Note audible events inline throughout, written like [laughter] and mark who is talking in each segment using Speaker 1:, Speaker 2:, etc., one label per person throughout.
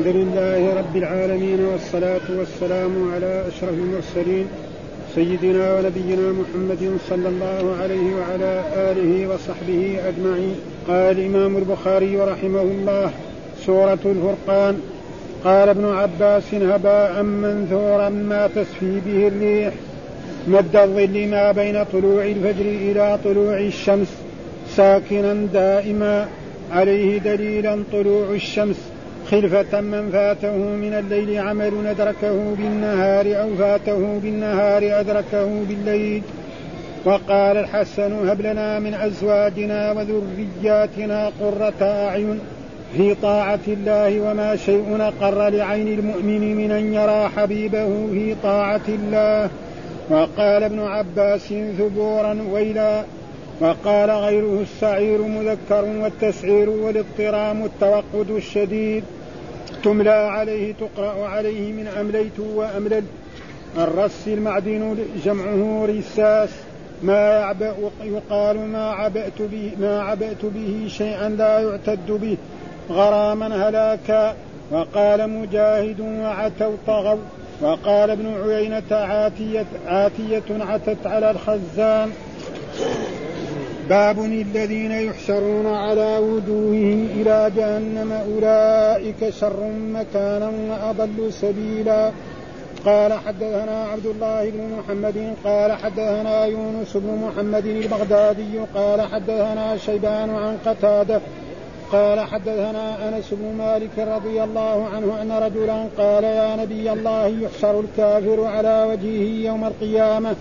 Speaker 1: الحمد لله رب العالمين والصلاة والسلام على أشرف المرسلين سيدنا ونبينا محمد صلى الله عليه وعلى آله وصحبه أجمعين. قال الإمام البخاري رحمه الله سورة الفرقان قال ابن عباس هباء منثورا ما تسفي به الريح مد الظل ما بين طلوع الفجر إلى طلوع الشمس ساكنا دائما عليه دليلا طلوع الشمس. خلفة من فاته من الليل عمل أدركه بالنهار أو فاته بالنهار أدركه بالليل. وقال الحسن هب لنا من أزواجنا وذرياتنا قرة أعين في طاعة الله وما شيء أقر لعين المؤمن من أن يرى حبيبه في طاعة الله. وقال ابن عباس ثبورا ويلا. وقال غيره السعير مذكر والتسعير والاضطرام التوقد الشديد. تملى عليه تقرأ عليه من أمليت وأملل. الرس المعدن جمعه رساس. ما يعبأ يقال ما عبأت به ما عبأت به شيئا لا يعتد به. غراما هلاكا. وقال مجاهد وعتوا طغوا. وقال ابن عيينة عاتية, عاتية عتت على الخزان. باب الذين يحشرون على وجوههم إلى جهنم أولئك شر مكانا وأضل سبيلا. قال حدثنا عبد الله بن محمد قال حدثنا يونس بن محمد البغدادي قال حدثنا شيبان عن قتادة قال حدثنا أنس بن مالك رضي الله عنه أن رجلا قال يا نبي الله يحشر الكافر على وجهه يوم القيامة.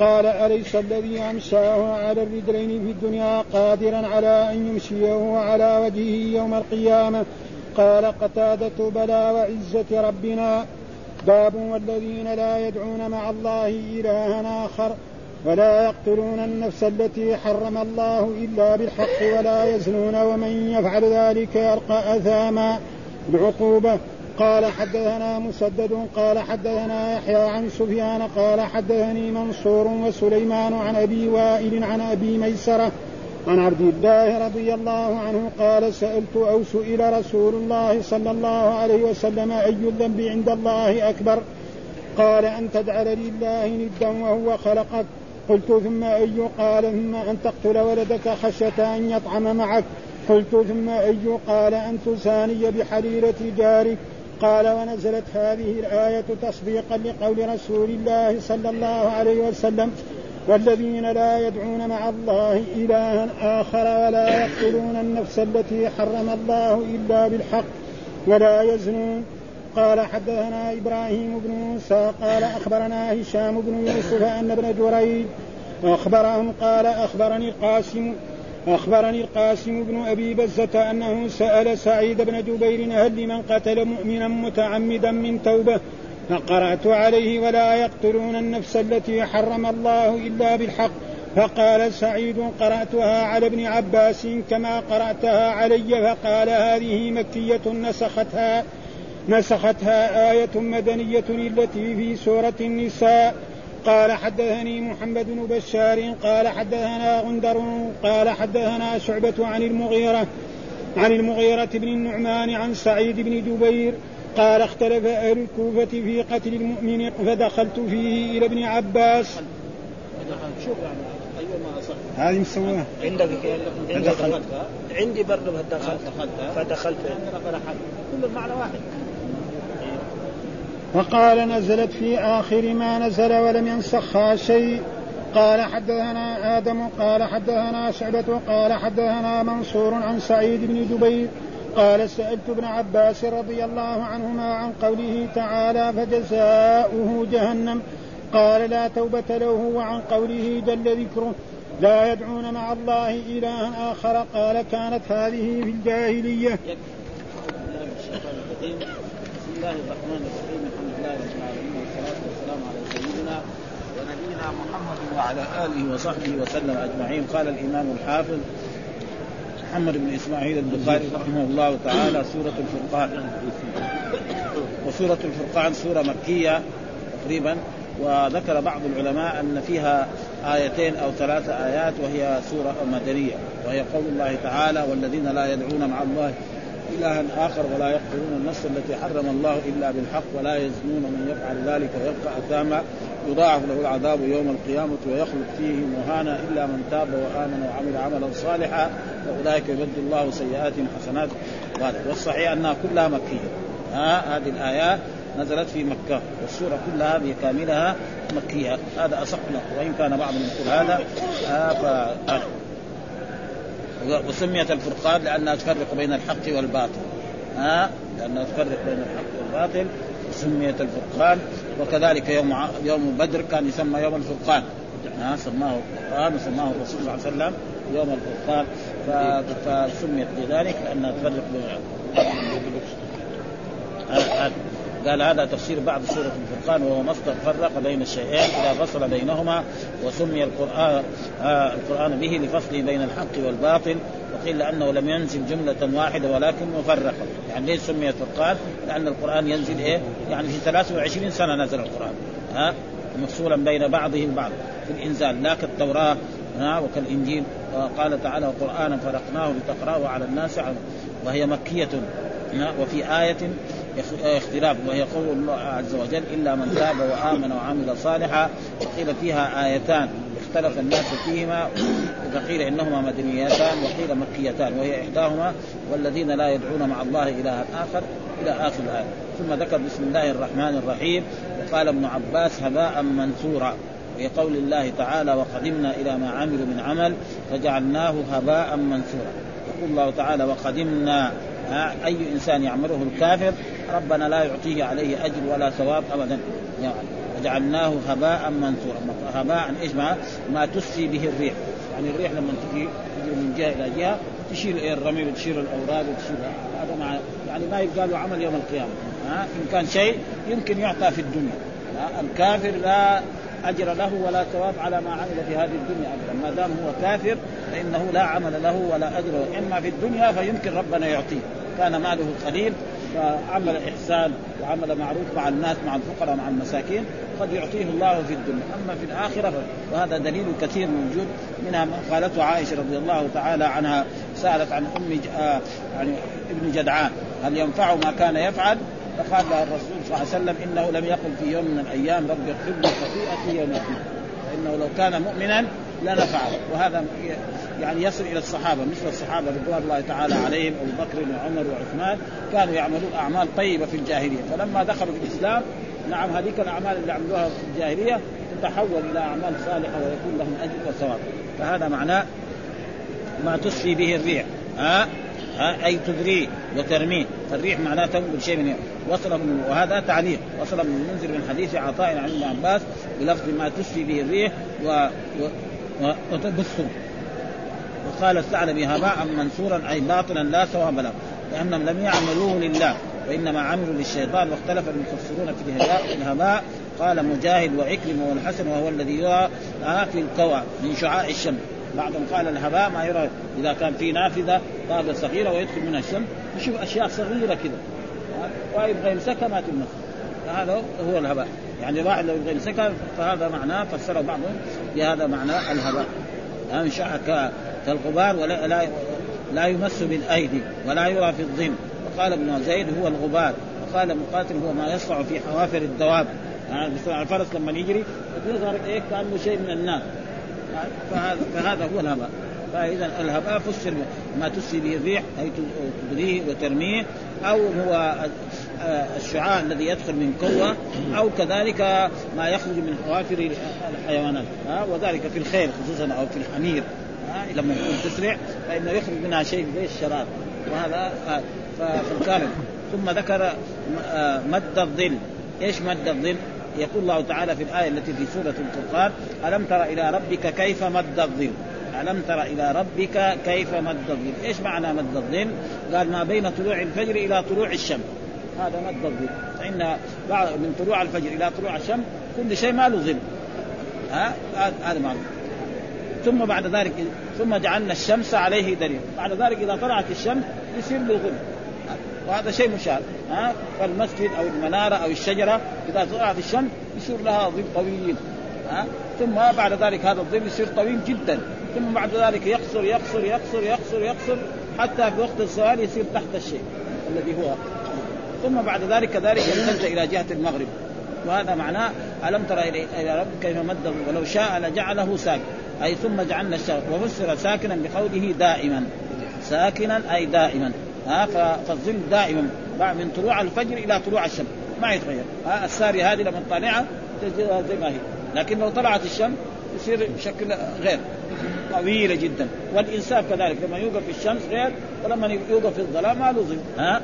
Speaker 1: قال أليس الذي أمشاه على الرجلين في الدنيا قادرا على أن يمشيه على وجهه يوم القيامة؟ قال قتادة بلى وعزة ربنا. باب والذين لا يدعون مع الله إلها آخر ولا يقتلون النفس التي حرم الله إلا بالحق ولا يزنون ومن يفعل ذلك يلقى أثاما العقوبة قال حدثنا مسدد قال حدثنا يحيى عن سفيان قال حدثني منصور وسليمان عن أبي وائل عن أبي ميسرة عن عبد الله رضي الله عنه قال سألت أو سئل رسول الله صلى الله عليه وسلم أي الذنب عند الله أكبر؟ قال أن تجعل لله ندا وهو خلقك. قلت ثم أي؟ قال ثم أن تقتل ولدك خشية أن يطعم معك. قلت ثم أي؟ قال أن تساني بحريرة جارك. قال ونزلت هذه الآية تصديقا لقول رسول الله صلى الله عليه وسلم والذين لا يدعون مع الله إلها آخر ولا يقتلون النفس التي حرم الله إلا بالحق ولا يزنون. قال حدثنا إبراهيم بن موسى قال أخبرنا هشام بن يوسف أن ابن جريج أخبرهم قال أخبرني القاسم أخبرني القاسم بن أبي بزة أنه سأل سعيد بن جبير هل لمن قتل مؤمنا متعمدا من توبة؟ فقرأت عليه ولا يقتلون النفس التي حرم الله إلا بالحق. فقال سعيد قرأتها على ابن عباس كما قرأتها علي فقال هذه مكية نسختها نسختها آية مدنية التي في سورة النساء. قال حدثني محمد بن بشار قال حدثنا غندر قال حدثنا شعبة عن المغيرة عن المغيرة بن النعمان عن سعيد بن جبير قال اختلف أهل الكوفة في قتل المؤمن فدخلت فيه إلى ابن عباس.
Speaker 2: شوف ايما صح
Speaker 1: هذه مسواه
Speaker 2: عندك عندك دخلت عندي برضه دخلت فدخلت. كل المعنى واحد.
Speaker 1: وقال نزلت في آخر ما نزل ولم ينسخها شيء. قال حدثنا آدم قال حدثنا شعبة قال حدثنا منصور عن سعيد بن جبير. قال سألت ابن عباس رضي الله عنهما عن قوله تعالى فجزاؤه جهنم قال لا توبة له وعن قوله جل ذكره لا يدعون مع الله إلها آخر قال كانت هذه في الجاهلية
Speaker 2: بسم الله الرحمن الرحيم الحمد لله رب العالمين والصلاه والسلام على سيدنا ونبينا محمد وعلى آله وصحبه وسلم أجمعين. قال الإمام الحافظ محمد بن إسماعيل البخاري رحمه الله تعالى سورة الفرقان. وسورة الفرقان سورة مكية تقريبا. وذكر بعض العلماء أن فيها آيتين أو ثلاث آيات وهي سورة مدنية وهي قول الله تعالى والذين لا يدعون مع الله إلها آخر ولا يقتلون النفس التي حرم الله إلا بالحق ولا يزنون من يفعل ذلك ويبقى أثاما يضاعف له العذاب يوم القيامة ويخلد فيه مهانا إلا من تاب وآمن وعمل عملا صالحا فأولئك يبدل الله سيئاتهم حسنات. والصحيح أنها كلها مكية. ها؟ هذه الآيات نزلت في مكة. والسورة كلها بكاملها مكية. هذا أصح وإن كان بعضهم يقول هذا آه ف... وسميت الفرقان لأنها تفرق بين الحق والباطل. ها؟ لأنها تفرق بين الحق والباطل سميت الفرقان. وكذلك يوم يوم بدر كان يسمى يوم الفرقان. ها؟ سماه القرآن وسماه الرسول صلى الله عليه وسلم يوم الفرقان. فسميت بذلك لأنها تفرق بين قال هذا تفسير بعض سورة الفرقان وهو مصدر فرق بين الشيئين إذا فصل بينهما وسمي القرآن آه القرآن به لفصله بين الحق والباطل وقيل لأنه لم ينزل جملة واحدة ولكن مفرقة. يعني ليش سمي الفرقان؟ لأن القرآن ينزل إيه؟ يعني في 23 سنة نزل القرآن ها؟ مفصولا بين بعضه البعض في الإنزال لا كالتوراة ها؟ وكالإنجيل. قال تعالى قرآنا فرقناه لتقرأه على الناس وهي مكية وفي آية اختلاف وهي قول الله عز وجل إلا من تاب وآمن وعمل صالحا وقيل فيها آيتان. اختلف الناس فيهما وقيل إنهما مدنيتان وقيل مكيتان وهي إحداهما والذين لا يدعون مع الله إلها آخر إلى آخر الآية. ثم ذكر بسم الله الرحمن الرحيم وقال ابن عباس هباء منثورا في قول الله تعالى وقدمنا إلى ما عملوا من عمل فجعلناه هباء منثورا يقول الله تعالى وقدمنا أي إنسان يعمله الكافر ربنا لا يعطيه عليه أجر ولا ثواب ابدا. يعني وجعلناه هباء منثورا. هباء إيش ما, ما تسفي به الريح. يعني الريح لما تجي تجي من جهة إلى جهة تشيل إيه؟ الرمل وتشيل الاوراق وتشيل هذا مع يعني ما يقال له عمل يوم القيامة. ها؟ إن كان شيء يمكن يعطى في الدنيا. الكافر لا أجر له ولا ثواب على ما عمل في هذه الدنيا ابدا. ما دام هو كافر فإنه لا عمل له ولا أجر. إما في الدنيا فيمكن ربنا يعطيه. كان ماله قليل فعمل إحسان وعمل معروف مع الناس مع الفقراء مع المساكين قد يعطيه الله في الدنيا. أما في الآخرة وهذا دليل كثير موجود منها ما قالته عائشة رضي الله تعالى عنها سألت عن أم آه، يعني ابن جدعان هل ينفع ما كان يفعل؟ فقال لها الرسول صلى الله عليه وسلم إنه لم يقل في يوم من الأيام رب اغفر لي خطيئتي يوم الدين فإنه لو كان مؤمنا لنفعه. وهذا يعني يصل إلى الصحابة مثل الصحابة رضوان الله تعالى عليهم أبو بكر وعمر وعثمان كانوا يعملون أعمال طيبة في الجاهلية. فلما دخلوا في الإسلام نعم هذيك الأعمال اللي عملوها في الجاهلية تتحول إلى أعمال صالحة ويكون لهم أجر وثواب. فهذا معناه ما تسفي به الريح. ها؟ ها؟ أي تدريه وترميه. فالريح معناه تنقل شيء من وصل من وهذا تعليق. وصل من المنذر من حديث عطاء عن ابن عباس بلفظ ما تسفي به الريح و, و... وتبث وقال الثعلبي هباء منصورا؟ أي باطلا لا ثواب له لأنهم لم يعملوه لله وإنما عملوا للشيطان واختلف المفسرون في الهباء قال مجاهد وعكرمه والحسن وهو الذي يرى في الكوى من شعاع الشمس. بعضهم قال الهباء ما يرى إذا كان في نافذة طابة صغيرة ويدخل منها الشمس. يشوف أشياء صغيرة كذا ويبغى يمسكها ما تمسك هذا هو الهباء. يعني الواحد لو يبغى يمسكها فهذا معناه فسره بعضهم بهذا معناه الهباء. شعر كالغبار ولا لا لا يمس بالأيدي ولا يرى في الظل. وقال ابن زيد هو الغبار. وقال مقاتل هو ما يصنع في حوافر الدواب. يعني الفرس لما يجري يظهر إيه؟ كأنه شيء من الناس فهذا فهذا هو الهباء. فاذا الهباء فسر ما تسري به الريح أي تبريه وترميه أو هو الشعاع الذي يدخل من قوة أو كذلك ما يخرج من حوافر الحيوانات. وذلك في الخيل خصوصا أو في الحمير. لما يكون تسرع فإنه يخرج منها شيء زي الشراب. وهذا فكان ثم ذكر مد الظل. إيش مد الظل؟ يقول الله تعالى في الآية التي في سورة الفرقان ألم تر إلى ربك كيف مد الظل؟ ألم تر إلى ربك كيف مد الظل؟ إيش معنى مد الظل؟ قال ما بين طلوع الفجر إلى طلوع الشمس. هذا مد الظل. فإن من طلوع الفجر إلى طلوع الشمس كل شيء ما له ظل. ها؟ هذا معنى ثم بعد ذلك ثم جعلنا الشمس عليه دليل. بعد ذلك إذا طلعت الشمس يصير له ظل وهذا شيء مشاهد. ها؟ فالمسجد أو المنارة أو الشجرة إذا طلعت الشمس يصير لها ظل طويل. ها؟ ثم بعد ذلك هذا الظل يصير طويل جدا. ثم بعد ذلك يقصر يقصر يقصر يقصر يقصر حتى في وقت الزوال يصير تحت الشيء الذي هو. ثم بعد ذلك كذلك يمتد إلى جهة المغرب. وهذا معناه ألم ترى إلى رب كيف مد ولو شاء لجعله ساكن أي ثم جعلنا الشمس وفسر ساكنا بقوله دائما. ساكنا أي دائما. ها فالظل دائما. من طلوع الفجر إلى طلوع الشمس. ما يتغير. ها السارية هذه لما تطالعها تجدها زي ما هي. لكن لو طلعت الشمس يصير بشكل غير. طويلة جدا. والإنسان كذلك لما يوقف في الشمس غير ولما يوقف في الظلام ما له ها؟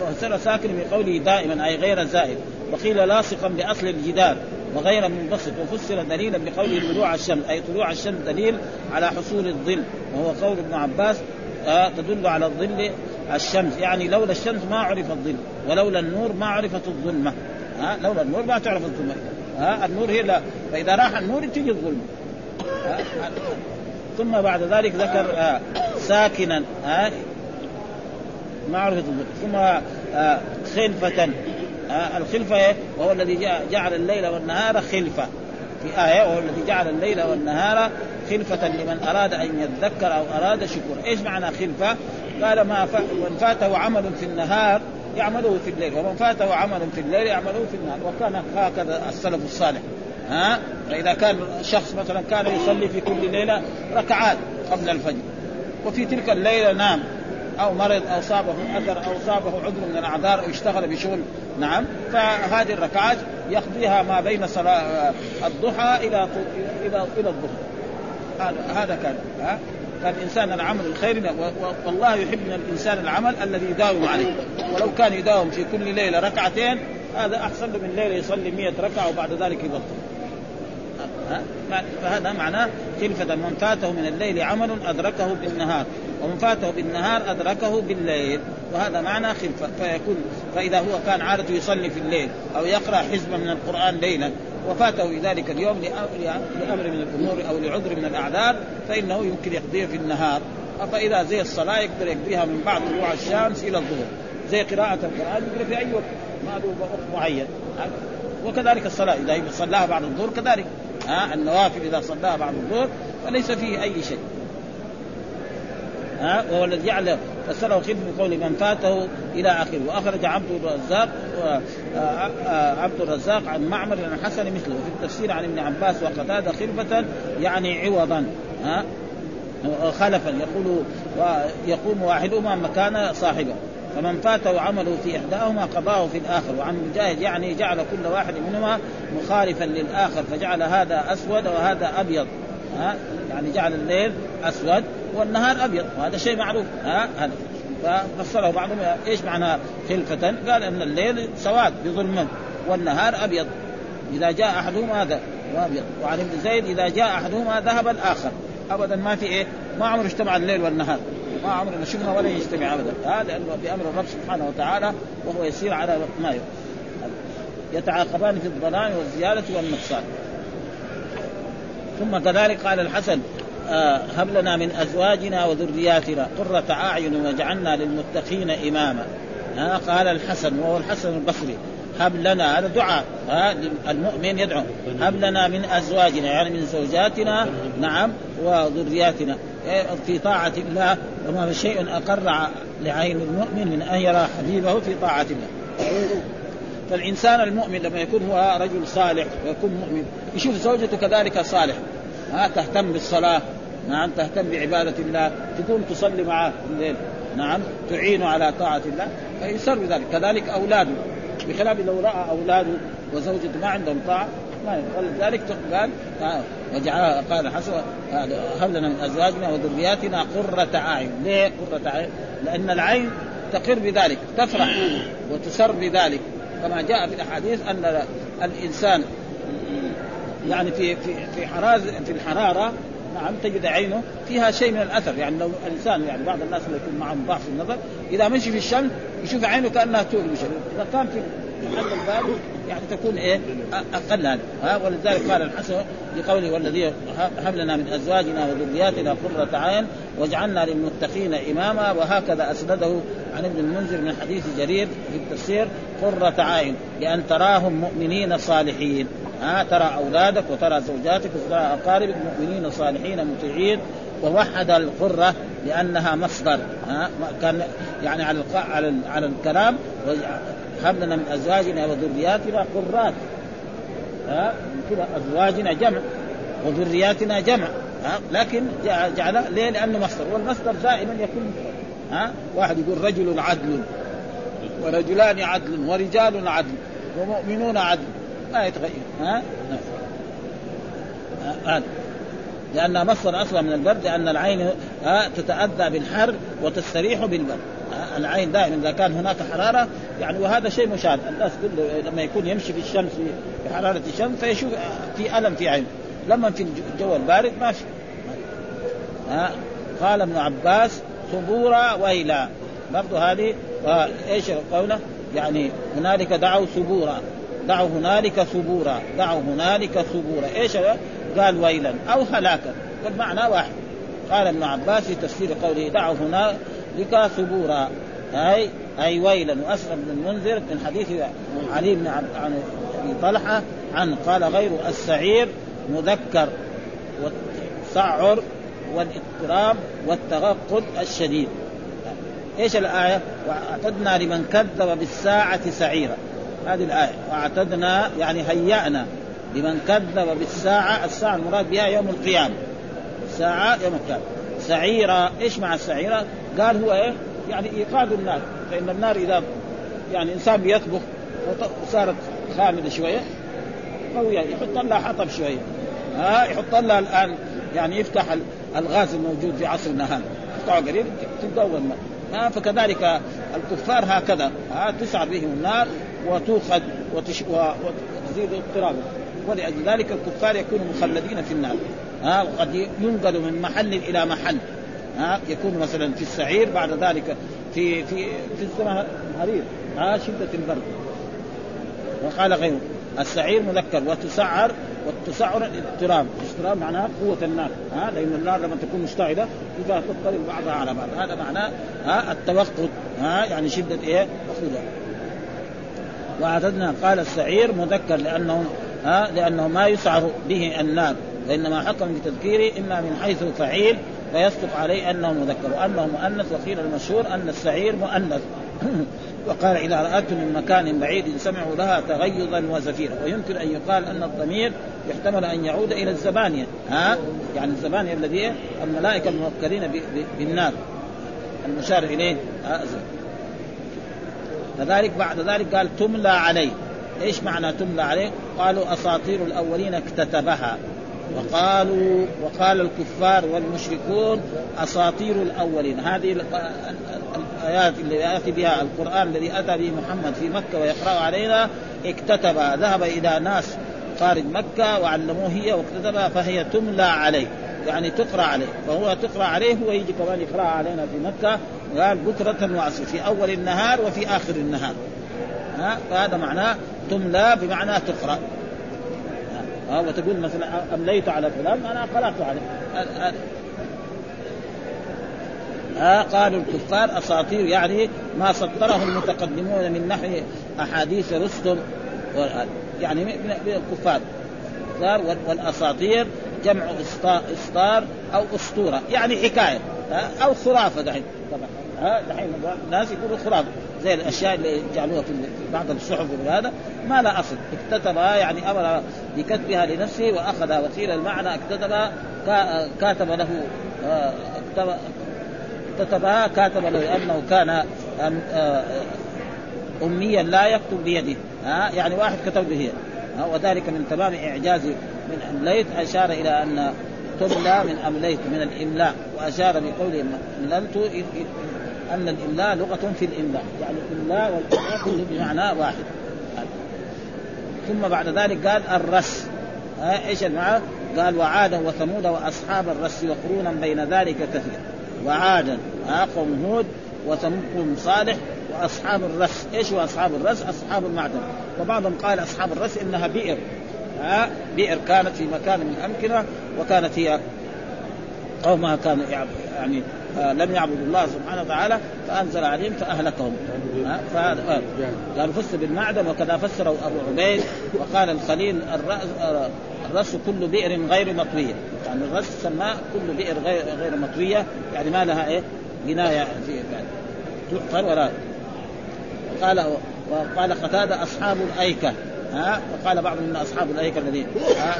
Speaker 2: فسر ساكن من قوله دائما أي غير زائد. وقيل لاصقا باصل الجدار وغير منبسط. وفسر دليلا بقوله طلوع الشمس أي طلوع الشمس دليل على حصول الظل وهو قول ابن عباس آه تدل على الظل الشمس. يعني لولا الشمس ما عرف الظل ولولا النور ما عرفت الظلمة. ها؟ لولا النور ما تعرف الظلمة. ها؟ النور هي لا. فإذا راح النور تجي الظلمة. ثم بعد ذلك ذكر آه ساكنا آه معرفة ثم آه خلفة آه الخلفة وهو الذي جعل الليل والنهار خلفة. في آية وهو الذي جعل الليل والنهار خلفة لمن أراد أن يذكر أو أراد شكر إيش معنى خلفة؟ قال ما من فاته عمل في النهار يعمله في الليل ومن فاته عمل في الليل يعمله في النهار. وكان هكذا السلف الصالح. ها؟ فإذا كان شخص مثلا كان يصلي في كل ليلة ركعات قبل الفجر وفي تلك الليلة نام أو مرض أو صابه أثر أو صابه عذر من الأعذار أو اشتغل بشغل نعم. فهذه الركعات يقضيها ما بين صلاة الضحى إلى إلى إلى الظهر. هذا كان ها؟ فالانسان العمل الخير والله يحب من الإنسان العمل الذي يداوم عليه. ولو كان يداوم في كل ليلة ركعتين هذا أحسن له من ليلة يصلي 100 ركعة وبعد ذلك يبطل. فهذا معناه خلفة من فاته من الليل عمل أدركه بالنهار. ومن فاته بالنهار أدركه بالليل. وهذا معنى خلفة فيكون فإذا هو كان عادة يصلي في الليل أو يقرأ حزبا من القرآن ليلا وفاته في ذلك اليوم لأمر من الأمور أو لعذر من الأعذار فإنه يمكن يقضيه في النهار. فإذا زي الصلاة يقدر يقضيها من بعد طلوع الشمس إلى الظهر. زي قراءة القرآن يقدر في أي وقت. ما له وقت معين. وكذلك الصلاة. إذا صلاها بعد الظهر كذلك. ها؟ النوافل إذا صلاها بعد الظهر فليس فيه أي شيء. ها؟ وهو الذي جعل فسره خلف بقول من فاته إلى آخره. وأخرج عبد الرزاق عبد الرزاق عن معمر عن الحسن مثله. وفي التفسير عن ابن عباس وقتادة خلفة يعني عوضا. ها؟ خلفا. يقول ويقوم واحدهما مكان صاحبه. فمن فاته عمله في إحداهما قضاه في الآخر وعن مجاهد يعني جعل كل واحد منهما مخالفا للآخر فجعل هذا أسود وهذا أبيض. ها؟ يعني جعل الليل أسود والنهار أبيض وهذا شيء معروف. ها؟ هذا. ففسره بعضهم إيش معنى خلفة؟ قال أن الليل سواد بظلمه والنهار أبيض. إذا جاء أحدهما هذا وأبيض. وعن ابن زيد إذا جاء أحدهما ذهب الآخر. ابدا ما في إيه؟ ما عمره اجتمع الليل والنهار. ما عمرنا شفنا ولا يجتمع ابدا. هذا بامر الرب سبحانه وتعالى وهو يسير على ما يتعاقبان في الضلال والزيادة والنقصان. ثم كذلك قال الحسن آه هب لنا من أزواجنا وذرياتنا قرة أعين واجعلنا للمتقين إماما. آه قال الحسن وهو الحسن البصري هب لنا هذا دعاء ها المؤمن يدعو. هب لنا من أزواجنا يعني من زوجاتنا نعم وذرياتنا. في طاعة الله وما شيء أقر لعين المؤمن من أن يرى حبيبه في طاعة الله. فالإنسان المؤمن لما يكون هو رجل صالح ويكون مؤمن يشوف زوجته كذلك صالح. ها تهتم بالصلاة نعم تهتم بعبادة الله تكون تصلي معه الليل نعم تعينه على طاعة الله فيسر بذلك كذلك أولاده. بخلاف لو رأى أولاده وزوجته ما عندهم طاعة ما ولذلك قال وجعلها قال حسن هب لنا من أزواجنا وذرياتنا قرة أعين، ليه قرة أعين؟ لأن العين تقر بذلك، تفرح وتسر بذلك، كما جاء في الأحاديث أن الإنسان يعني في في في حراز في الحرارة نعم تجد عينه فيها شيء من الأثر. يعني لو الإنسان يعني بعض الناس اللي يكون معهم ضعف النظر إذا مشي في الشمس يشوف عينه كأنها تؤلم إذا كان في محل الباب يعني تكون إيه؟ أقل هذا. ولذلك قال الحسن لقوله والذي هب لنا من أزواجنا وذرياتنا قرة عين واجعلنا للمتقين إماما وهكذا أسنده عن ابن المنذر من حديث جرير في التفسير قرة عين لأن تراهم مؤمنين صالحين. ها ترى أولادك وترى زوجاتك وترى أقاربك مؤمنين صالحين مطيعين. ووحد القرة لأنها مصدر. ها كان يعني على على على الكلام هب لنا من أزواجنا وذرياتنا قرات. ها؟ كذا أزواجنا جمع وذرياتنا جمع ها؟ لكن جعل ليه؟ لأنه مصدر. والمصدر دائما يكون ها؟ واحد يقول رجل عدل ورجلان عدل ورجال عدل ومؤمنون عدل. ما يتغير ها؟ هذا. لأنها مصدر أصلا من البرد لأن العين تتأذى بالحر وتستريح بالبرد العين دائما إذا كان هناك حرارة يعني وهذا شيء مشاهد الناس كله لما يكون يمشي في الشمس في حرارة الشمس فيشوف في ألم في عينه لما في الجو البارد ما في. قال ابن عباس صبورا ويلا. برضو هذه إيش قوله؟ يعني هنالك دعوا صبورا دعوا هنالك ثبورا. دعوا هنالك ثبورا. إيش قال ويلا. أو هلاكا. والمعنى واحد. قال ابن عباس في تفسير قوله دعوا هنالك ثبورا. اي اي ويلا واسلم بن المنذر من حديث علي بن عن أبي طلحة عن قال غير السعير مذكر والسعر والاضطراب والتغقد الشديد إيش الآية؟ وأعتدنا لمن كذب بالساعة سعيرا هذه الآية وأعتدنا يعني هيأنا لمن كذب بالساعة الساعة المراد بها يوم القيامة الساعة يوم القيامة سعيرا إيش مع السعيرة؟ قال هو إيه؟ يعني إيقاد النار فإن النار إذا يعني إنسان بيطبخ وصارت خامدة شوية قويه يحط لها حطب شوية. ها يحط لها الآن يعني يفتح الغاز الموجود في عصرنا هذا يفتحه قريب تتدور الماء ها فكذلك الكفار هكذا. ها تسعر بهم النار وتوخذ وتش... وتزيد اضطرابا ولأجل ذلك الكفار يكونوا مخلدين في النار. ها وقد ينقل من محل إلى محل. ها يكون مثلا في السعير بعد ذلك في في في الزمن الحرير ها شدة البرد. وقال غيره السعير مذكر وتسعر والتسعر الاضطراب الاضطراب معناها قوة النار ها لأن النار لما تكون مشتعلة إذا تضطرب بعضها على بعض. هذا معناه ها التوقد ها يعني شدة إيه؟ وقودها. وعددنا قال السعير مذكر لأنه ها لأنه ما يسعر به النار وإنما حكم بتذكيره إما من حيث فعيل فيصدق عليه أنه مذكر وأنه مؤنث وقيل المشهور أن السعير مؤنث. [coughs] وقال إذا رأته من مكان بعيد سمعوا لها تغيظا وزفيرا. ويمكن أن يقال أن الضمير يحتمل أن يعود إلى الزبانية. ها؟ يعني الزبانية الذي الملائكة الموكلين بالنار. المشار إليه. كذلك بعد ذلك قال تملى عليه. إيش معنى تملى عليه؟ قالوا أساطير الأولين اكتتبها. وقالوا وقال الكفار والمشركون أساطير الأولين. هذه الآيات اللي يأتي بها القرآن الذي أتى به محمد في مكة ويقرأ علينا اكتتبها ذهب إلى ناس خارج مكة وعلموه هي واكتتبها فهي تملى عليه يعني تقرأ عليه فهو تقرأ عليه هو يجي كمان يقرا علينا في مكة قال بكرة وعصر في أول النهار وفي آخر النهار. ها؟ فهذا معناه تملى بمعنى تقرأ. ها وتقول مثلا أمليت على فلان أنا قرات عليه. ها قالوا الكفار أساطير يعني ما سطره المتقدمون من نحو أحاديث رستم يعني من الكفار. والأساطير جمع إسطار أو أسطورة يعني حكاية أو خرافة دحين. طبعا. ها دحين الناس يقولوا خرافه زي الأشياء اللي جعلوها في بعض الصحف وهذا ما لا أصل. اكتتبها يعني أمر بكتبها لنفسه واخذها وقيل المعنى اكتتبها كاتب له اكتتبها كاتب له لأنه كان أميا لا يكتب بيده. ها يعني واحد كتب به. وذلك من تمام إعجاز من أمليت. أشار إلى أن تملى من أمليت من الإملاء. وأشار بقوله مللت أن الإملاء لغة في الإملاء. يعني الإملاء والاملاء كله بمعنى واحد. ثم بعد ذلك قال الرس. إيش المعنى؟ قال وعادا وثمود وأصحاب الرس وقرونا بين ذلك كثير. وعادا. قوم هود وثمود صالح وأصحاب الرس، إيش هو أصحاب الرس؟ أصحاب المعدن، وبعضهم قال أصحاب الرس إنها بئر. ها بئر كانت في مكان من الامكنه وكانت هي قومها كانوا يعني لم يعبدوا الله سبحانه وتعالى فأنزل عليهم فأهلكهم. فهذا آه. قال فسر بالمعدن وكذا فسره أبو عبيد وقال الخليل الراس آه، الرس كل بئر غير مطوية. يعني الرس سماه كل بئر غير غير مطوية. يعني ما لها إيه؟ جناية في تحفر ولا قال وقال قتادة أصحاب الأيكة. ها؟ وقال بعض من أصحاب الأيكة الذين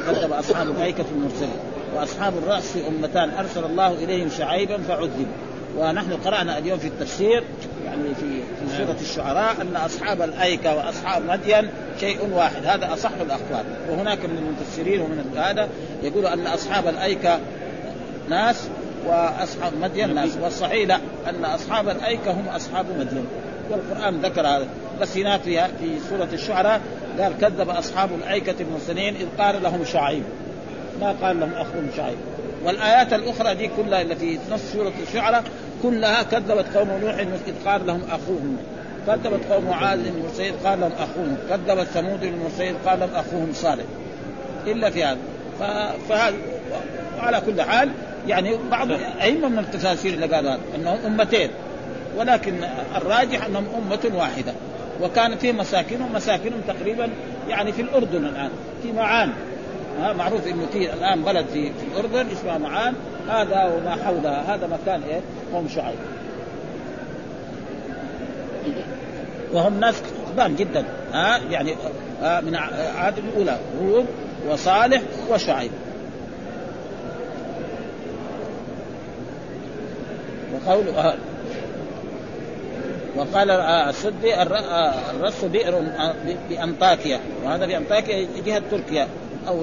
Speaker 2: كذب أصحاب الأيكة في المرسلين. وأصحاب الرأس أمتان. أرسل الله إليهم شعيبا فعذبوا. ونحن قرأنا اليوم في التفسير يعني في في سورة الشعراء أن أصحاب الأيكة وأصحاب مدين شيء واحد. هذا أصح الأخبار وهناك من المفسرين ومن هذا يقول أن أصحاب الأيكة ناس وأصحاب مدين ناس. والصحيح لا أن أصحاب الأيكة هم أصحاب مدين. والقرآن ذكر هذا بس هناك في في سورة الشعراء قال كذب أصحاب الأيكة المرسلين إذ قال لهم شعيب. ما قال لهم اخوهم شعيب. والآيات الأخرى دي كلها التي في نص سورة الشعراء كلها كذبت قوم نوح إذ قال لهم أخوهم. كذبت قوم عاد المرسلين قال لهم أخوهم. كذبت ثمود المرسلين قال لهم أخوهم صالح. إلا في هذا. فهذا على كل حال يعني بعض أئمة من التفاسير اللي قالوا أنهم أمتين. ولكن الراجح أنهم أمة واحدة. وكان في مساكنهم مساكنهم تقريبا يعني في الأردن الآن في معان. ها معروف إنه في الآن بلد في, في الأردن اسمها معان. هذا وما حولها. هذا مكان إيه؟ قوم شعيب. وهم ناس قدام جدا. ها يعني من عاد الأولى. هود وصالح وشعيب. وقول آه وقال السدي الرس بئر بأنطاكيا. وهذا بأنطاكيا جهة تركيا. أو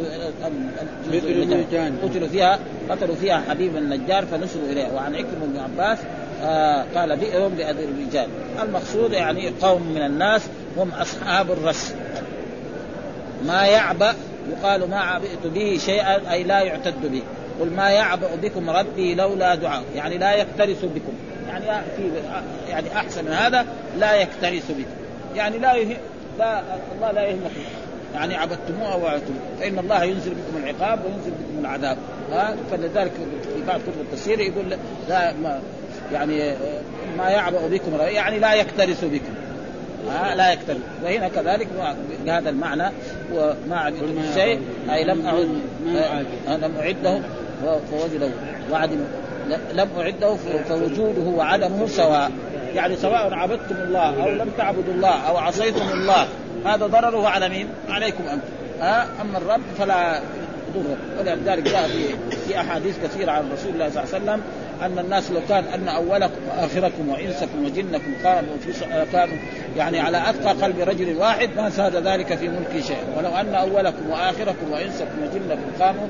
Speaker 2: قتلوا فيها قتلوا فيها حبيب النجار فنسلوا إليه وعن عكرمه بن عباس آه قال بئر باذربيجان المقصود يعني قوم من الناس هم أصحاب الرس. ما يعبأ يقال ما عبئت به شيئا أي لا يعتد به. قل ما يعبأ بكم ربي لولا دعاء. يعني لا يكترث بكم. يعني في يعني أحسن من هذا لا يكترث بكم. يعني لا يهم لا الله لا يهمكم يعني عبدتموه أو وعدتم فإن الله ينزل بكم العقاب وينزل بكم العذاب. ها؟ فلذلك في بعض كتب التفسير يقول لا ما يعني ما يعبأ بكم يعني لا يكترث بكم. ها؟ لا يكترث. وهنا كذلك بهذا المعنى وما عبدتم الشيء أي لم أعد لم أعده فوجده وعد لم أعده فوجوده وعدمه سواء. يعني سواء عبدتم الله أو لم تعبدوا الله أو عصيتم الله هذا ضرره على مين؟ عليكم أنتم. ها؟ أما الرب فلا يضره. ولذلك جاء في في أحاديث كثيرة عن رسول الله صلى الله عليه وسلم أن الناس لو كان أن أولكم وآخركم وإنسكم وجنكم كانوا في كانوا يعني على أتقى قلب رجل واحد ما زاد ذلك في ملكي شيئا ولو أن أولكم وآخركم وإنسكم وجنكم كانوا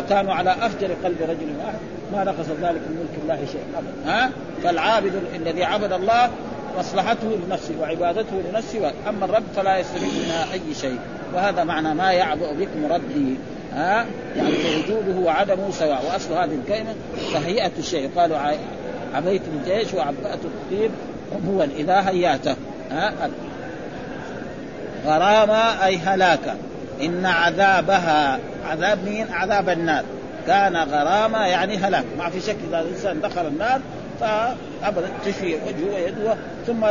Speaker 2: كانوا على أفجر قلب رجل واحد ما نقص ذلك من ملك الله شيئا ابدا. ها؟ فالعابد الذي عبد الله مصلحته لنفسه وعبادته لنفسه اما الرب فلا يستفيد منها أي شيء. وهذا معنى ما يعبأ بكم ربي ها؟ يعني فوجوده وعدمه سواء. وأصل هذه الكلمة تهيئه الشيء قالوا عبيت الجيش وعبأت الطيب هو الإله هياته ها؟ غرامة أي هلاكا إن عذابها عذاب مين؟ عذاب النار. كان غرامة يعني هلاك. ما في شك إذا الإنسان دخل النار فابدا تشفي وجهه ويده ثم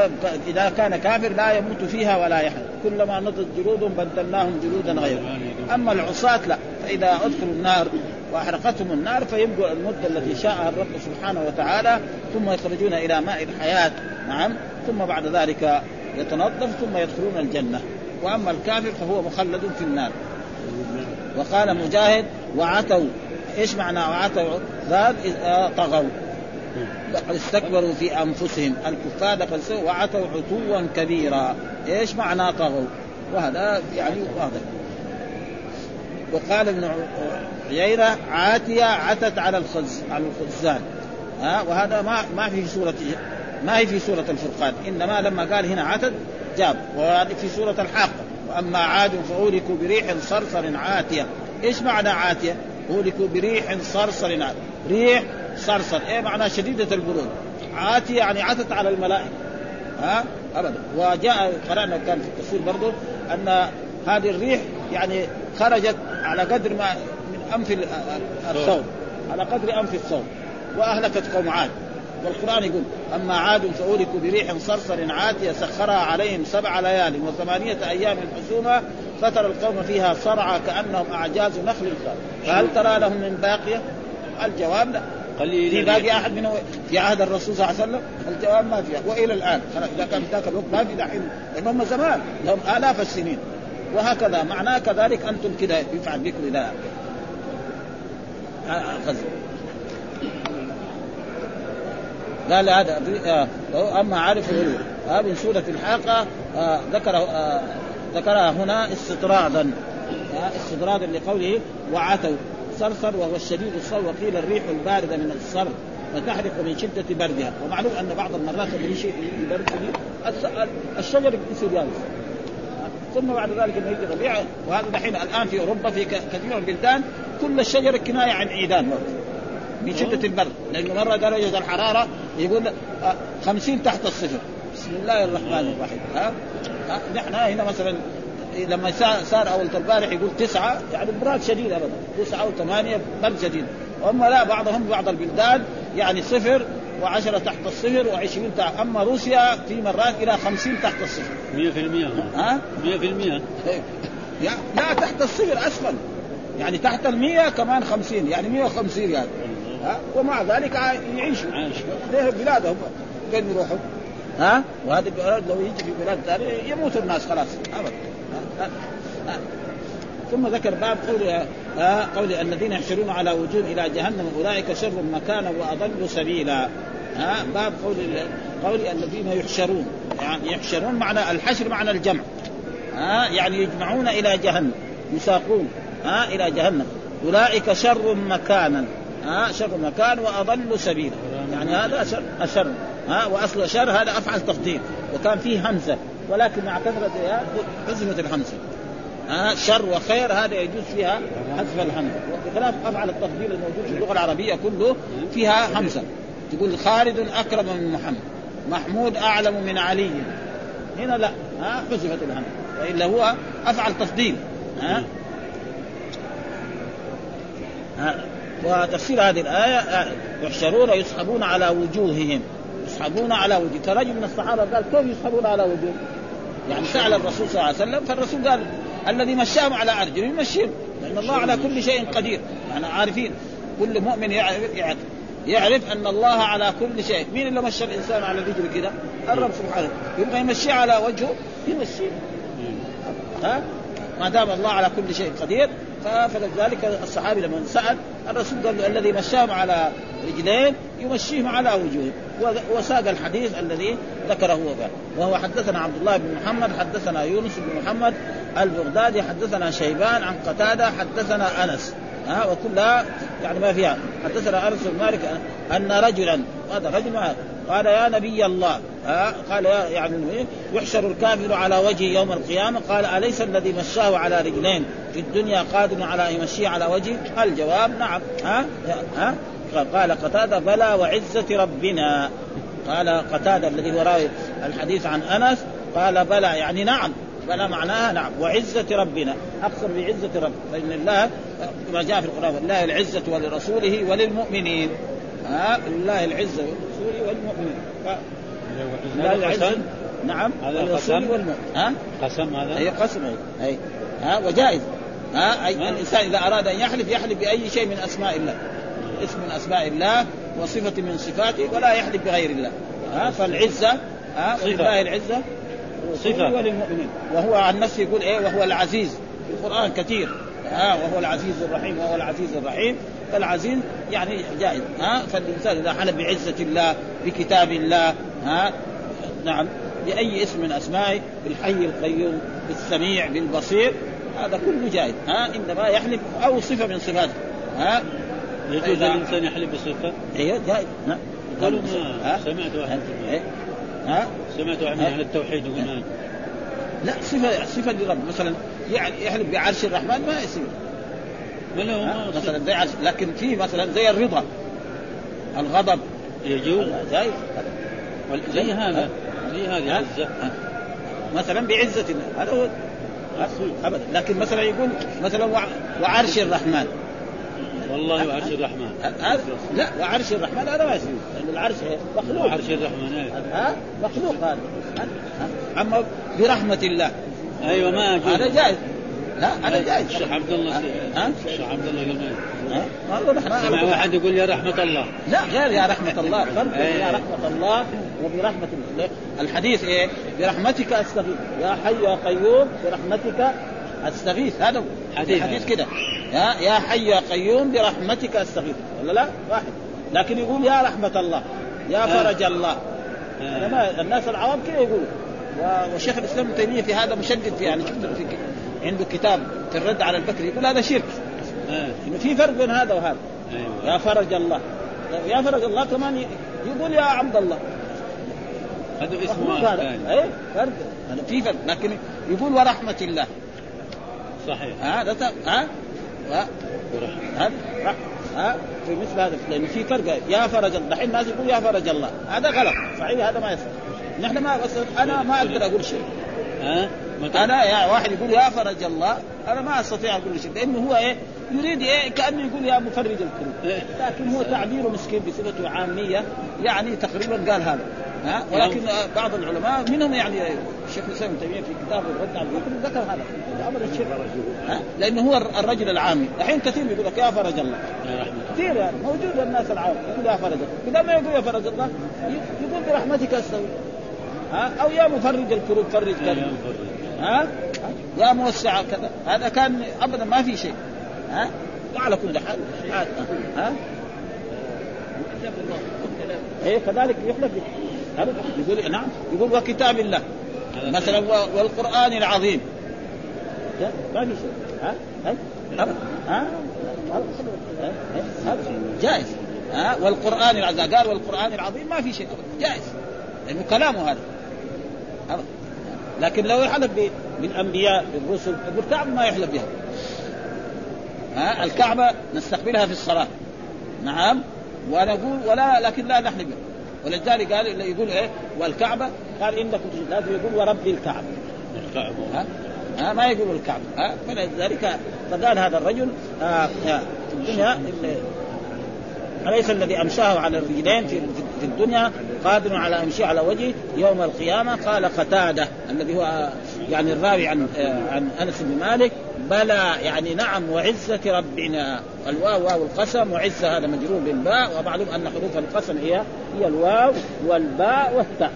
Speaker 2: إذا كان كافر لا يموت فيها ولا يحيى كلما نضت جلودهم بدلناهم جلودا غيرها أما العصاة لا فإذا أدخلوا النار وأحرقتهم النار فيبقوا المدة التي شاءها الرب سبحانه وتعالى ثم يخرجون إلى ماء الحياة. نعم. ثم بعد ذلك يتنظف ثم يدخلون الجنة. وأما الكافر فهو مخلد في النار. وقال مجاهد وعتوا. إيش معنى وعتوا؟ ذات طغوا. لقد استكبروا في أنفسهم. الكفار لقد وعتوا عتوا كبيرا. إيش معنى طغوا؟ وهذا يعني واضح. وقال ابن عيينة عاتية عتت على الخز على الخزان. ها؟ وهذا ما ما في سورة ما هي في سورة الفرقان. إنما لما قال هنا عتت جاب. وهذه في سورة الحاقة وأما عاد فأهلكوا بريح صرصر عاتية. إيش معنى عاتية؟ أهلكوا بريح صرصر عاتية. ريح صرصر. إيه معناه شديدة البرود؟ عاتي يعني عتت على الملائكة. ها؟ ابدا. وجاء قرأنا كان في التفسير برضه أن هذه الريح يعني خرجت على قدر ما من أنف الثوب على قدر أنف الثوب وأهلكت قوم عاد. والقرآن يقول أما عاد فاولكوا بريح صرصر عاتية سخرها عليهم سبع ليال وثمانية أيام حسوما فترى القوم فيها صرعى كأنهم أعجاز نخل فهل ترى لهم من باقية؟ الجواب لا. قليل في باقي أحد منه في عهد الرسول صلى الله عليه وسلم الجواب ما فيها. وإلى الآن إذا كان في ذاك الوقت ما في دحين لانهم زمان لهم آلاف السنين. وهكذا معناه كذلك أنتم كذا يفعل بكم اذا غزو. قال هذا آه، أما عارف هذه من سورة الحاقة آه، ذكر آه، ذكرها هنا استطرادا. استطرادا لقوله وعتوا. صرصر وهو الشديد الصر وقيل الريح الباردة من الصر فتحرق من شدة بردها. ومعلوم أن بعض المرات الريش البرد الشجر يصير يابس ثم بعد ذلك لما يجي ربيع. وهذا دحين الآن في أوروبا في كثير من البلدان كل الشجر كناية عن عيدان من شدة البرد. لأنه مرة درجه الحرارة يقول 50 تحت الصفر. بسم الله الرحمن الرحيم. ها, ها؟ نحن هنا مثلا لما صار أول البارح يقول تسعة يعني براد شديد ابدا. تسعة وثمانيه برد شديد. وأما لا بعضهم بعض البلدان يعني صفر وعشرة تحت الصفر وعشرين تحت أما روسيا في مرات إلى خمسين تحت الصفر.
Speaker 3: مية في المية.
Speaker 2: ها؟
Speaker 3: مية في المية.
Speaker 2: لا تحت الصفر أسفل يعني تحت المية كمان خمسين يعني مية وخمسين يعني. ها؟ ومع ذلك يعيشوا. ليه بلادهم؟ فين يروحوا؟ ها؟ وهذه البلاد لو يجي في بلاد ثانية يموت الناس خلاص. ابدا. ثم ذكر باب قول آه قول الذين يحشرون على وجوه إلى جهنم أولئك شر مكانا وأضل سبيلا. ها باب قول قول الذين يحشرون. يعني يحشرون معنى الحشر معنى الجمع. ها يعني يجمعون إلى جهنم يساقون ها إلى جهنم. أولئك شر مكانا ها شر مكان وأضل سبيلا. يعني هذا شر الشر ها وأصل شر هذا أفعل تفضيل. وكان فيه همزة. ولكن مع كثره حذفت الهمزه ها شر وخير هذا يجوز فيها حذف الهمزه بخلاف أفعل التفضيل الموجود في اللغة العربية كله فيها همزه تقول خالد أكرم من محمد. محمود أعلم من علي. هنا لا ها حذفت الهمزه والا هو أفعل تفضيل. ها؟ ها وتفسير هذه الآية يحشرون يسحبون على وجوههم. يسحبون على وجوه. كرجل من الصحابة قال كيف يسحبون على وجوه؟ يعني سأل الرسول صلى الله عليه وسلم فالرسول قال الذي مشاهم على أرجل يمشيهم لأن الله على كل شيء قدير يعني عارفين كل مؤمن يعرف, يعرف يعرف أن الله على كل شيء، مين اللي مشى الإنسان على رجله كذا؟ الرب سبحانه، يبغى يمشيه على وجهه يمشيه. ها؟ ما دام الله على كل شيء قدير فلذلك الصحابي لما سأل الرسول قال الذي مشاهم على رجلين يمشيهم على وجوههم. وساق الحديث الذي ذكره هو قال. وهو حدثنا عبد الله بن محمد حدثنا يونس بن محمد البغدادي حدثنا شيبان عن قتادة حدثنا أنس. ها وكلها يعني ما فيها. حدثنا أنس بن مالك أن رجلا هذا رجل قال يا نبي الله. قال يعني يحشر الكافر على وجهه يوم القيامة. قال أليس الذي مشاه على رجلين في الدنيا قادر على أن يمشيه على وجهه؟ الجواب نعم. ها؟ ها؟ قال قتادة بلى وعزة ربنا. قال قتادة الذي هو راوي الحديث عن أنس قال بلى يعني نعم. بلى معناها نعم. وعزة ربنا. أقسم بعزة رب فإن الله كما جاء في القرآن لله العزة ولرسوله وللمؤمنين. ها؟ لله العزة ولرسوله والمؤمنين
Speaker 3: لله العزة
Speaker 2: نعم. هذا والمؤمن ها؟
Speaker 3: قسم هذا؟
Speaker 2: هي قسم. أي. ها وجائز. ها أي الإنسان إذا أراد أن يحلف يحلف بأي شيء من أسماء الله. اسم من أسماء الله وصفة من صفاته ولا يحلف بغير الله. ها فالعزة ها ولله العزة. صفة. وللمؤمنين. وهو عن نفسه يقول إيه وهو العزيز. في القرآن كثير. ها وهو العزيز الرحيم وهو العزيز الرحيم. فالعزيز يعني جائز. ها فالإنسان إذا حلف بعزة الله بكتاب الله ها؟ نعم. باي اسم من اسمائه بالحي القيوم بالسميع بالبصير هذا كله جائز ها؟ إنما يحلف أو صفة من صفاته ها؟
Speaker 3: يجوز الإنسان يحلف بصفة؟
Speaker 2: أيوه جائز. نعم
Speaker 3: قالوا سمعت واحد ها؟ سمعت واحد عن التوحيد يقول
Speaker 2: لا صفة صفة لرب مثلا يعني يحلف بعرش الرحمن ما يصير.
Speaker 3: ولا
Speaker 2: مثلا زي عرش لكن في مثلا زي الرضا الغضب.
Speaker 3: يجوز.
Speaker 2: جايز
Speaker 3: زي هذا زي هذه عزة.
Speaker 2: مثلا بعزة هذا هو. ابدا. لكن مثلا يقول مثلا وعرش الرحمن.
Speaker 3: والله وعرش الرحمن.
Speaker 2: هذا لا وعرش الرحمن هذا ما يصير لأن العرش إيه؟ مخلوق.
Speaker 3: وعرش الرحمن إيه.
Speaker 2: ها؟ مخلوق هذا. أما برحمة الله.
Speaker 3: أيوه ما.
Speaker 2: هذا جائز. لا هذا جائز.
Speaker 3: الشيخ عبد الله
Speaker 2: ها؟
Speaker 3: الشيخ عبد الله
Speaker 2: ها؟ والله نحن
Speaker 3: سمع واحد يقول يا رحمة الله.
Speaker 2: لا غير يا رحمة الله. فرق. يا رحمة الله. وبرحمة الله. الحديث إيه؟ برحمتك أستغيث. يا حي يا قيوم برحمتك أستغيث. هذا.
Speaker 3: حديث.
Speaker 2: الحديث كده. يا يا حي يا قيوم برحمتك أستغيث. ولا لا؟ واحد. لكن يقول يا رحمة الله يا
Speaker 3: آه.
Speaker 2: فرج الله.
Speaker 3: آه.
Speaker 2: الناس العوام كده يقولوا. وشيخ الإسلام ابن تيمية في هذا مشدد في يعني. شفت في عنده كتاب في الرد على البكري يقول هذا شرك. انه في فرق بين هذا وهذا.
Speaker 3: أيوه.
Speaker 2: يا فرج الله. يا فرج الله كمان يقول يا عبد الله.
Speaker 3: هذا اسمه ثاني.
Speaker 2: إيه فرق هذا في فرق لكن يقول ورحمة الله
Speaker 3: صحيح.
Speaker 2: ها هذا ها؟ ها؟ ها؟ في مثل هذا لأن في فرق. يا فرج الله الحين الناس يقول يا فرج الله هذا غلط. صحيح هذا ما يصح. نحن ما بس أنا ما أقدر أقول شيء.
Speaker 3: ها؟
Speaker 2: أنا يا واحد يقول يا فرج الله أنا ما أستطيع أقول شيء لأنه هو إيه يريد إيه كأنه يقول يا مفرج الكروب
Speaker 3: إيه.
Speaker 2: لكن هو تعبيره مسكين بصفته عامية يعني تقريبا قال هذا. ها؟ ولكن بعض العلماء منهم يعني الشيخ الإسلام ابن تيمية في كتابه الرد على الذكر ذكر هذا. ابدا الشرك. ها؟ لأنه هو الرجل العامي الحين كثير بيقول لك يا فرج الله. كثير يعني موجود الناس العام يقول يا فرج الله. بدل ما يقول يا فرج الله يقول برحمتك استوي ها؟ أو يا مفرج الكروب فرج
Speaker 3: مفرج.
Speaker 2: ها؟ يا موسع كذا. هذا كان أبدا ما في شيء. ها؟ وعلى كل حال ها, ها؟ إيه كذلك يحلف يقول نعم. يقول وكتاب الله. مثلا والقرآن العظيم. ما في شيء. ها؟ ها؟ ها؟ جائز. ها؟ والقرآن العظيم. قال والقرآن العظيم ما في شيء. جائز. لأنه كلامه هذا. لكن لو يحلف بالأنبياء بالرسل بالكعبه ما يحلف بها. ها؟ الكعبة نستقبلها في الصلاة. نعم. ونقول ولا لكن لا نحلف بها. ولذلك قال يقول إيه؟ والكعبة. قال إنكم. لازم يقول ورب الكعبة.
Speaker 3: الكعبة.
Speaker 2: ها؟ ها؟ ما يقول الكعبة. ها؟ فلذلك فقال هذا الرجل آه آه في الدنيا إن أليس الذي أمشاه على الرجلين في في الدنيا قادر على أن يمشي على وجهه يوم القيامة. قال قتادة الذي هو يعني الراوي عن عن أنس بن مالك بلى يعني نعم وعزة ربنا. الواو واو القسم وعزة هذا مجرور بالباء ومعلوم أن حروف القسم هي هي الواو والباء والتاء.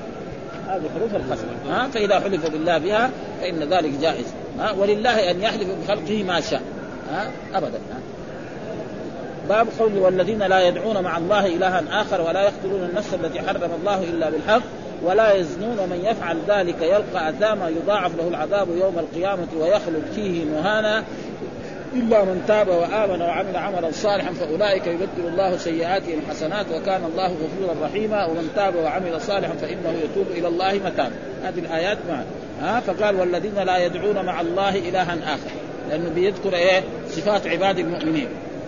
Speaker 2: هذه حروف القسم. ها فإذا حلف بالله بها فإن ذلك جائز. ها ولله أن يحلف بخلقه ما شاء. ها أبدا. ها. باب قول والذين لا يدعون مع الله إلها آخر ولا يقتلون النفس التي حرم الله إلا بالحق ولا يزنون ومن يفعل ذلك يلقى أثاما يضاعف له العذاب يوم القيامة ويخلد فيه مهانا إلا من تاب وآمن وعمل عملا صالحا فأولئك يبدل الله سيئاتهم حسنات وكان الله غفورا رحيما ومن تاب وعمل صالحا فإنه يتوب إلى الله متابا هذه الآيات معا ها؟ فقال والذين لا يدعون مع الله إلها آخر. لأنه بيذكر إيه؟ صفات عباد المؤمنين.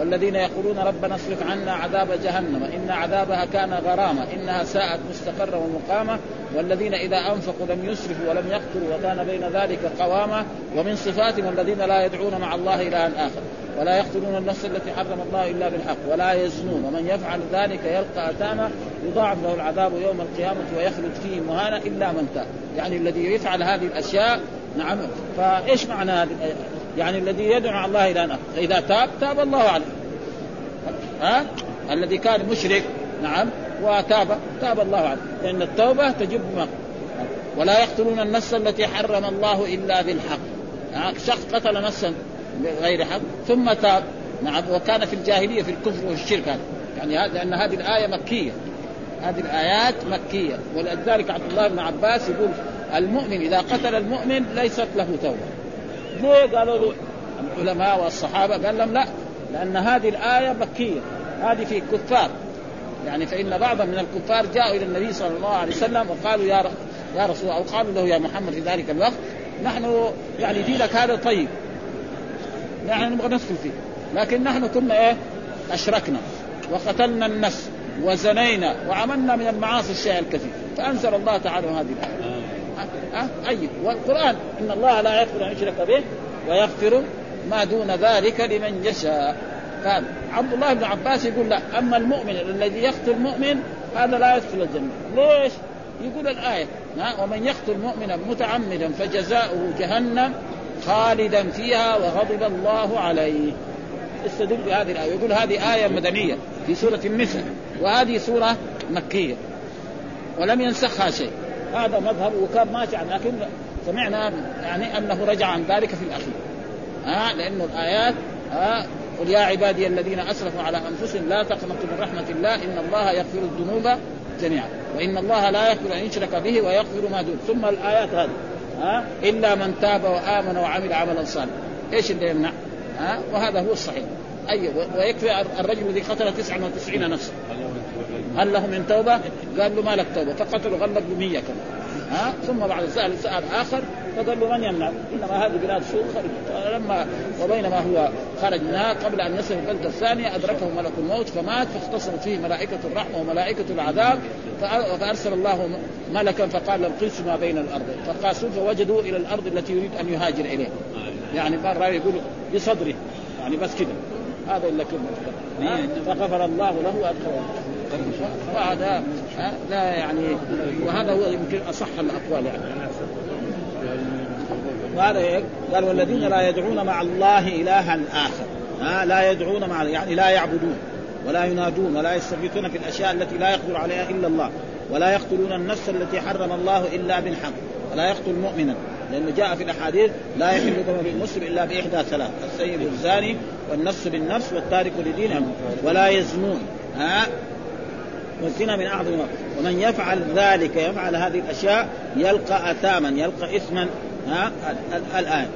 Speaker 2: والذين يقولون ربنا اصرف عنا عذاب جهنم إن عذابها كان غراما إنها ساءت مستقرا ومقاما والذين إذا أنفقوا لم يسرفوا ولم يقتلوا وكان بين ذلك قواما ومن صفاتهم الذين لا يدعون مع الله إلها آخر. ولا يقتلون النفس التي حرم الله إلا بالحق ولا يزنون. ومن يفعل ذلك يلقى اثاما يضاعف له العذاب يوم القيامة ويخلد فيه مهانا إلا من تاب. يعني الذي يفعل هذه الأشياء نعم. فإيش معنى هذه؟ يعني الذي يدعو مع الله إلى اخر فاذا تاب تاب الله عليه. ها؟ الذي كان مشرك نعم وتاب تاب الله عليه. لأن التوبة تجب ما ولا يقتلون النفس التي حرم الله إلا بالحق. ها؟ شخص قتل نفسا بغير حق ثم تاب. نعم وكان في الجاهلية في الكفر والشرك هذا. يعني هذا لأن هذه الآية مكية. هذه الآيات مكية. ولذلك عبد الله بن عباس يقول المؤمن إذا قتل المؤمن ليست له توبة. ليه قالوا له العلماء والصحابة قال لهم لا لأن هذه الآية مكيه هذه في كفار. يعني فإن بعضا من الكفار جاءوا إلى النبي صلى الله عليه وسلم وقالوا يا يا رسول أو قالوا له يا محمد في ذلك الوقت نحن يعني دينك هذا طيب. نحن نبغى ندخل فيه. لكن نحن كنا إيه؟ أشركنا وقتلنا النفس وزنينا وعملنا من المعاصي الشيء الكثير. فأنزل الله تعالى هذه الآية. أه؟ أي والقرآن إن الله لا يغفر أن يشرك به ويغفر ما دون ذلك لمن يشاء. فعبد الله بن عباس يقول لا أما المؤمن الذي يقتل مؤمن هذا لا يدخل الجنة. ليش؟ يقول الآية ومن يقتل مؤمنا متعمدا فجزاؤه جهنم خالدا فيها وغضب الله عليه. استدل بهذه الآية. يقول هذه آية مدنية في سورة النساء وهذه سورة مكية ولم ينسخها شيء. هذا مذهب وكان ماشي عن لكن سمعنا يعني أنه رجع عن ذلك في الأخير. ها لأنه الآيات ها قل يا عبادي الذين أسرفوا على أنفسهم لا تقنطوا من رحمة الله إن الله يغفر الذنوب جميعا وإن الله لا يغفر أن يشرك به ويغفر ما دون. ثم الآيات هذه ها إلا من تاب وآمن وعمل عملا صالحا. إيش اللي يمنع؟ ها وهذا هو الصحيح. أي ويكفي الرجل الذي قتل 99 نفسا. هل له من توبة؟ قال له ما لك توبة. فقتلوا غلق ب 100 كمان. ها؟ ثم بعد سأل سأل آخر فقال له من يمنع؟ إنما هذه بلاد سوء خرج فلما وبينما هو خرج منها قبل أن يصل البلدة الثانية أدركه ملك الموت فمات فاختصمت فيه ملائكة الرحمة وملائكة العذاب فأرسل الله ملكا فقال لهم قيسوا ما بين الأرض. فقاسوا فوجدوا إلى الأرض التي يريد أن يهاجر إليها. يعني مرة يقول بصدره. يعني بس كده. هذا إلا كلمة. فغفر الله له وأدخله وهذا لا يعني وهذا هو يمكن أصح الأقوال يعني. وهذا قال والذين لا يدعون مع الله إلها آخر. ها؟ لا يدعون مع يعني لا يعبدون ولا ينادون ولا يستغيثون في الأشياء التي لا يقدر عليها إلا الله ولا يقتلون النفس التي حرم الله إلا بالحق ولا يقتل مؤمنا لأنه جاء في الأحاديث لا يحل دم المسلم إلا باحدى ثلاث السيد الزاني والنفس بالنفس والتارك لدينه ولا يزنون. ها؟ والزنا من أعظم ومن يفعل ذلك يفعل هذه الأشياء يلقى أثاما يلقى إثما ها الآن.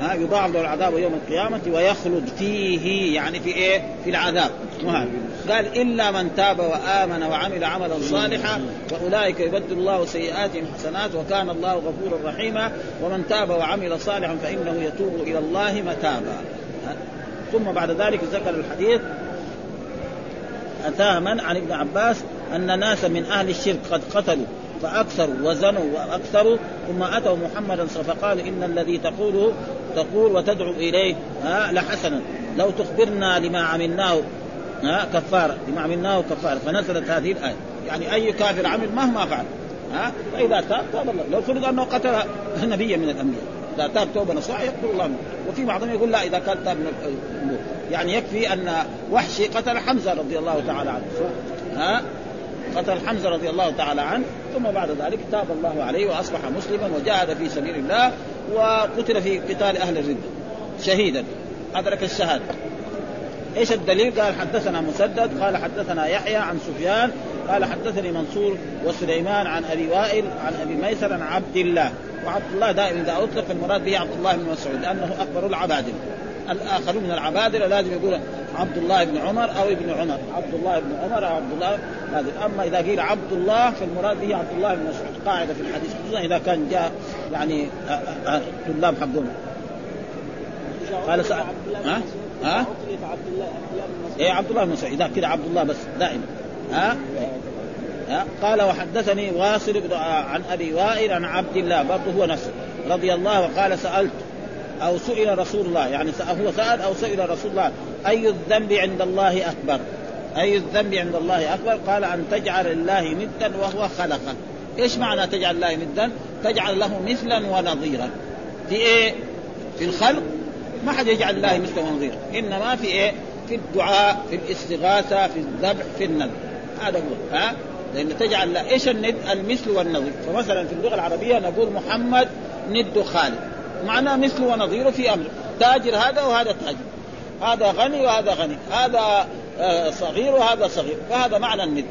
Speaker 2: ها يضاعف له العذاب يوم القيامة ويخلد فيه يعني في إيه؟ في العذاب. قال إلا من تاب وآمن وعمل عملا صالحا فأولئك يبدل الله سيئاتهم حسنات وكان الله غفورا رحيما. ومن تاب وعمل صالحا فإنه يتوب إلى الله متابا. ثم بعد ذلك ذكر الحديث أتاما عن ابن عباس أن ناسا من أهل الشرك قد قتلوا فأكثروا وزنوا وأكثروا ثم أتوا محمدا فقال إن الذي تقوله تقول وتدعو إليه ها لحسنا. لو تخبرنا لما عملناه ها كفارة لما عملناه كفارة. فنزلت هذه الآية. يعني أي كافر عمل مهما فعل ها فإذا تاب تاب الله. لو فرض أنه قتل نبيا من الأنبياء إذا تاب توبة نصوح يقتل الله. منه وفي بعضهم يقول لا إذا كان تاب من الأمور. يعني يكفي أن وحشي قتل حمزة رضي الله تعالى عنه. ها؟ قتل حمزة رضي الله تعالى عنه ثم بعد ذلك تاب الله عليه وأصبح مسلما وجاهد في سبيل الله وقتل في قتال أهل الرده شهيدا. أدرك الشهادة. إيش الدليل؟ قال حدثنا مسدد قال حدثنا يحيى عن سفيان قال حدثني منصور وسليمان عن أبي وائل عن أبي ميسر عن عبد الله. وعبد الله دائما إذا أطلق المراد به عبد الله بن مسعود لأنه أكبر العبادله الآخرون من العبادلة لازم يقول عبد الله بن عمر أو ابن عمر. عبد الله بن عمر أو عبد الله هذا أما إذا قيل عبد الله فالمراد به عبد الله بن مسعود. قاعدة في الحديث خصوصا إذا كان جاء يعني طلاب حقهم. قال سأل ها؟ ها؟ إيه عبد الله بن مسعود. إذا كده عبد الله بس دائما. ها؟ ها؟ قال وحدثني واصل بن عن أبي وائل عن عبد الله برضه هو نفسه. رضي الله وقال سألت أو سئل رسول الله يعني هو سأل أو سئل رسول الله أي الذنب عند الله أكبر؟ أي الذنب عند الله أكبر؟ قال أن تجعل الله ندا وهو خلقك إيش معنى تجعل الله ندا تجعل له مثلا ونظيرا. في إيه؟ في الخلق. ما حد يجعل الله مثلا ونظيرا. إنما في إيه؟ في الدعاء في الاستغاثة في الذبح في النذر. هذا هو. ها؟ لأن تجعل إيش الند؟ المثل والنظير. فمثلا في اللغة العربية نقول محمد ند خالد معناه مثله ونظيره في أمر. تاجر هذا وهذا تاجر. هذا غني وهذا غني. هذا آه، صغير وهذا صغير. فهذا معنى الند.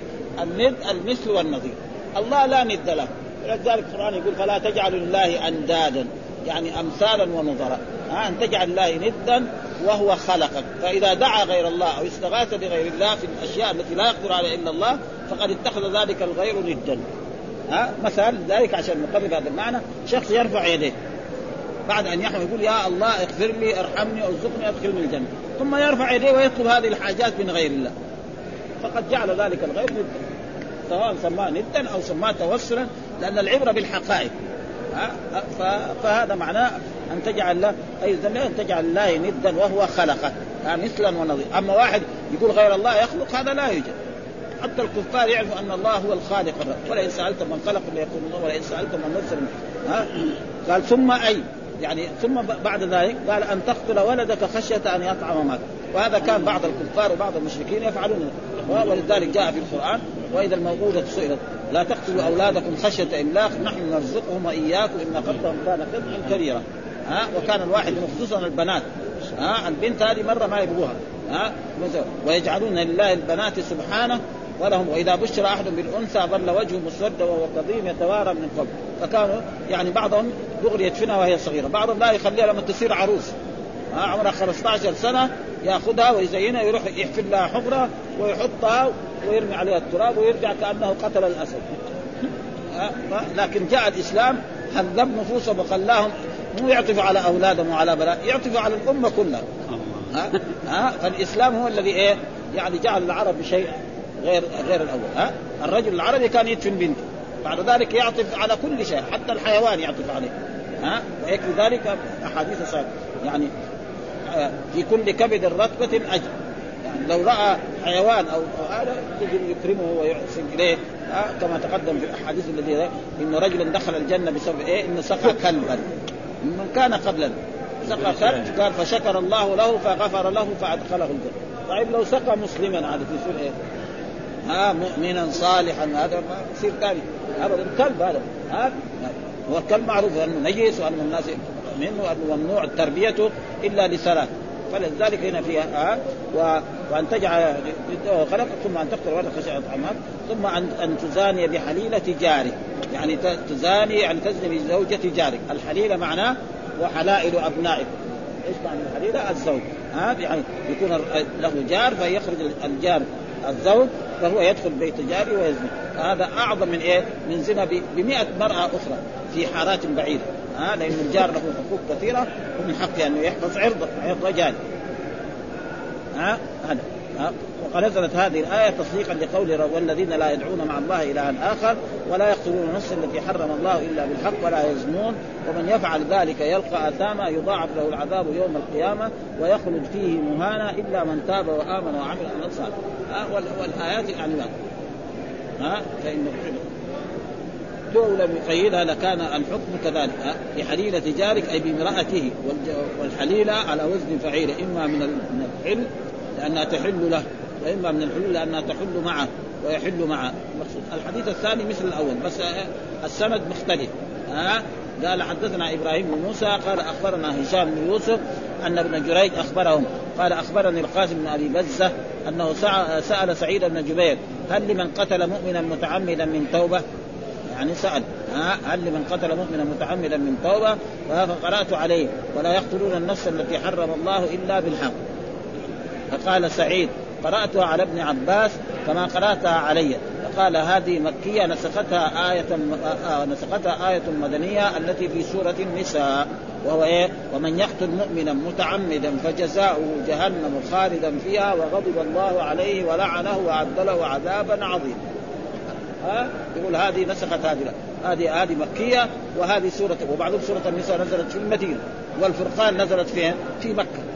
Speaker 2: الند المثل والنظير. الله لا ند له. ولذلك القرآن يقول فلا تجعلوا لله أندادا. يعني أمثالا ونظراء. أن تجعل الله ندا وهو خلقك. فإذا دعا غير الله أو استغاث بغير الله في الأشياء التي لا يقدر عليها إلا الله فقد اتخذ ذلك الغير ندا. ها مثلا ذلك عشان نقرب هذا المعنى. شخص يرفع يديه. بعد أن يحمد يقول يا الله اغفر لي ارحمني ارزقني أدخلني الجنة. ثم يرفع يديه ويطلب هذه الحاجات من غير الله. فقد جعل ذلك الغير ندا سواء سماه ندا أو سماه توسلا لأن العبرة بالحقائق. فهذا معناه أن تجعل له أي أن تجعل الله ندا وهو خلقه. مثلا ونظير. أما واحد يقول غير الله يخلق هذا لا يوجد. حتى الكفار يعرفوا أن الله هو الخالق ولئن سالت من خلق ليقول الله ولئن سالت من نزل ها؟ قال ثم أي؟ يعني ثم بعد ذلك قال أن تقتل ولدك خشية أن يطعم ماك وهذا كان بعض الكفار وبعض المشركين يفعلون. ولذلك جاء في القرآن وإذا الموءودة سئلت لا تقتلوا أولادكم خشية إملاق نحن نرزقهم وإياكم إن قتلهم كان قطعا كبيرا. ها وكان الواحد خصوصا البنات ها البنت هذه مرة ما يبغوها. ها ويجعلون لله البنات سبحانه ولهم وإذا بشر أحد بالأنثى ظل وجهه مسودا وهو كظيم يتوارى من قبل. فكانوا يعني بعضهم دغري يدفنها وهي صغيرة. بعضهم لا يخليها لما تصير عروس. ها عمرها 15 سنة يأخذها ويزينها يروح يحفر لها حفرة ويحطها ويرمي عليها التراب ويرجع كأنه قتل الأسد. لكن جاء الإسلام هذب نفوسهم وخلاهم مو يعطفوا على أولادهم وعلى بنات يعطفوا على الأمة كلها. ها ها فالإسلام هو الذي إيه يعني جعل العرب شيء غير غير الأول ها؟ الرجل العربي كان يدفن بنته. بعد ذلك يعطف على كل شيء حتى الحيوان يعطف عليه ها؟ ويكفي ذلك أحاديث صحيحه يعني آه، في كل كبد رتبة أجر يعني لو رأى حيوان أو هذا يكرمه ويحسن إليه كما تقدم في الأحاديث الذي إن رجلا دخل الجنة بسبب إيه؟ إنه سقى كلبا. من كان قبلا. سقى كلب قال فشكر الله له فغفر له فأدخله الجنة. طيب لو سقى مسلما هذا في سورة إيه؟ ها مؤمنا صالحا هذا ما يصير ثاني. ابدا الكلب هذا. ها؟ هو الكلب معروف انه نجس وانه الناس منه انه ممنوع تربيته إلا لثلاث فلذلك هنا فيها آه و... وأن تجعل خلق ثم أن تقتل ولد خشيه طعامات ثم أن أن تزاني بحليلة جارك. يعني تزاني يعني تزني بزوجة جارك. الحليلة معناه وحلائل أبنائك. إيش معنى الحليلة؟ الزوج. ها؟ يعني يكون له جار فيخرج الجار. الزوج فهو يدخل بيت جاري ويزني. هذا أعظم من إيه؟ من زنا ب 100 مرأة أخرى في حارات بعيدة. ها؟ لأن الجار له حقوق كثيرة ومن حقه انه يحفظ عرضه عرض جاري. ها؟ هذا. ها وقد نزلت هذه الآية تصديقا لقول والذين لا يدعون مع الله إلها آخر ولا يقتلون النفس التي حرم الله إلا بالحق ولا يزنون ومن يفعل ذلك يلقى أثاما يضاعف له العذاب يوم القيامة ويخلد فيه مهانا إلا من تاب وآمن وعمل عملا صالحا. والآيات يعني ها فإن لو لم يقيدها لكان الحكم كذلك. في حليلة جارك أي بامرأته والحليلة على وزن فعيلة إما من الحل لأنها تحل له وإما من الحلول لأنها تحل معه ويحل معه. المقصود الحديث الثاني مثل الأول بس السند مختلف. ها قال حدثنا إبراهيم بن موسى قال أخبرنا هشام بن يوسف أن ابن جريج أخبرهم. قال أخبرني القاسم بن أبي بزة أنه سأل سعيد بن جبير هل لمن قتل مؤمنا متعمدا من توبة؟ يعني سأل ها هل لمن قتل مؤمنا متعمدا من توبة؟ فقرات عليه. ولا يقتلون النفس التي حرم الله إلا بالحق. فقال سعيد قرأتها على ابن عباس كما قرأتها علي فقال هذه مكية نسختها آية آه، نسختها آية مدنية التي في سورة النساء وهو إيه؟ ومن يقتل مؤمنا متعمدا فجزاؤه جهنم خالدا فيها وغضب الله عليه ولعنه وأعد له عذابا عظيما. ها يقول هذه نسخت هذه هذه هذه مكية وهذه سورة وبعضهم سورة النساء نزلت في المدينة والفرقان نزلت فين؟ في مكة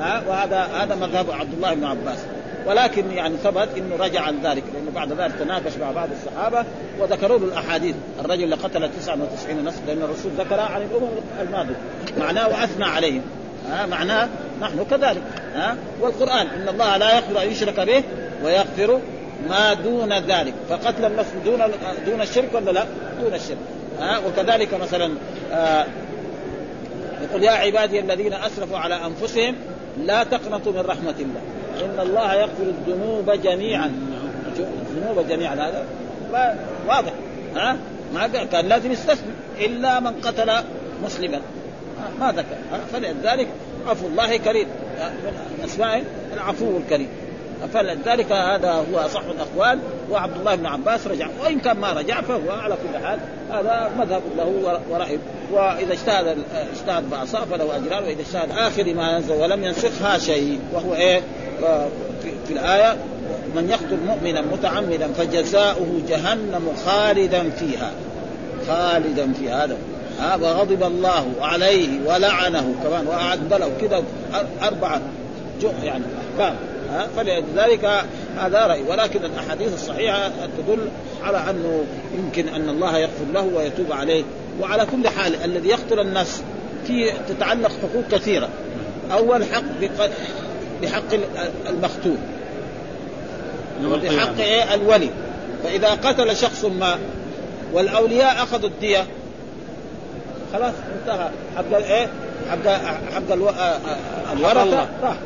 Speaker 2: ها وهذا هذا مذهب عبد الله بن عباس. ولكن يعني ثبت إنه رجع عن ذلك لأنه بعد ذلك تناقش مع بعض الصحابة وذكروا له الأحاديث. الرجل اللي قتل 99 نفس لأن الرسول ذكرها عن الأمم الماضية. معناه وأثنى عليهم. ها معناه نحن كذلك. ها والقرآن إن الله لا يغفر أن يشرك به ويغفر ما دون ذلك. فقتل النفس دون دون الشرك ولا لا؟ دون الشرك. ها وكذلك مثلا آه يقول يا عبادي الذين أسرفوا على أنفسهم لا تقنطوا من رحمة الله. إن الله يغفر الذنوب جميعا. الذنوب جميعا هذا واضح. ها؟ ما كان لازم يستثني إلا من قتل مسلما. ما ذكر. فلذلك عفو الله كريم من أسمائه العفو الكريم. فلذلك هذا هو أصح الأقوال وعبد الله بن عباس رجع. وإن كان ما رجع فهو على كل حال هذا مذهب له وراي وإذا اجتهد اجتهد فاصاب فله اجران وإذا اجتهد آخر ما نزل ولم ينسخها شيء وهو إيه؟ في, الآية من يقتل مؤمنا متعمدا فجزاؤه جهنم خالدا فيها. خالدا في هذا ها وغضب الله عليه ولعنه كمان وأعد له كذا أربعة يعني. احكام ها فلذلك هذا رأي. ولكن الأحاديث الصحيحة تدل على أنه يمكن أن الله يغفر له ويتوب عليه. وعلى كل حال الذي يقتل النفس في تتعلق حقوق كثيرة. أول حق بحق المقتول. وبحق إيه؟ الولي. فإذا قتل شخص ما والأولياء أخذوا الدية. خلاص انتهى. حق إيه؟ حق حق ألو... الورثة. راح.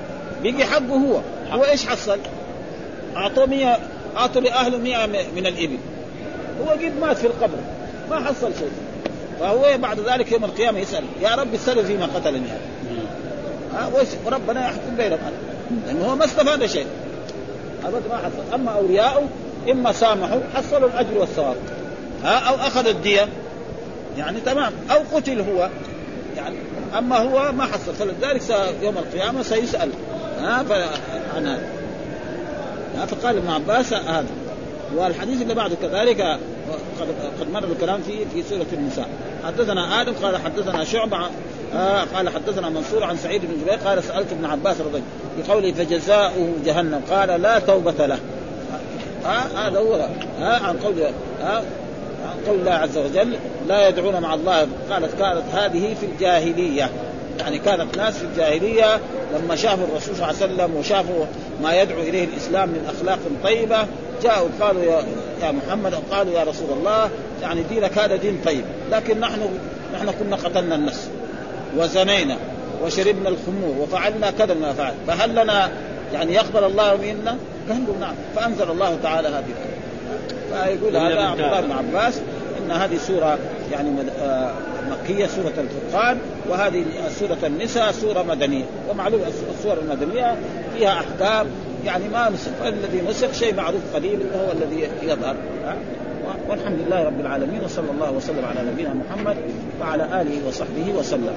Speaker 2: بيجي حقه هو. هو إيش حصل؟ أعطوه 100 أعطوا لأهله 100 من الإبل. هو قد مات في القبر ما حصل شيء. فهو بعد ذلك يوم القيامة يسأل يا رب اساله فيما قتلني. هذا وربنا يحكم بينهم لأنه هو ما استفاد شيء. ابدا ما حصل. أما أولياءه إما سامحوا حصلوا الأجر والثواب. ها أو اخذ الدية. يعني تمام. أو قتل هو. يعني أما هو ما حصل. فلذلك يوم القيامة سيسأل. ها فقال ابن عباس هذا. والحديث اللي بعده كذلك قد مر الكلام فيه في سورة النساء. حدثنا آدم قال حدثنا شعبة آه قال حدثنا منصور عن سعيد بن جبير قال سألت ابن عباس رضي الله بقوله فجزاؤه جهنم قال لا توبة له. آه هذا هو آه عن قول آه عن قول الله عز وجل لا يدعون مع الله قالت كانت هذه في الجاهلية. يعني كانت ناس في الجاهلية لما شافوا الرسول صلى الله عليه وسلم وشافوا ما يدعو إليه الإسلام من أخلاق طيبة جاءوا قالوا يا يا محمد قالوا يا رسول الله يعني دينك هذا دين طيب. لكن نحن نحن كنا قتلنا النفس وزنينا وشربنا الخمور وفعلنا كذا ما فعل. فهل لنا يعني يقبل الله منا؟ قالوا نعم. فأنزل الله تعالى هذه فيقول هذا عبد الله بن عباس إن هذه سورة يعني مكيه سورة الفرقان وهذه سورة النساء سورة مدنية. ومعلوم السور المدنية فيها أحكام يعني ما نسخ الذي نسخ شيء معروف قليل وهو الذي يظهر. والحمد لله رب العالمين وصلى الله وسلم على نبينا محمد وعلى آله وصحبه وسلم.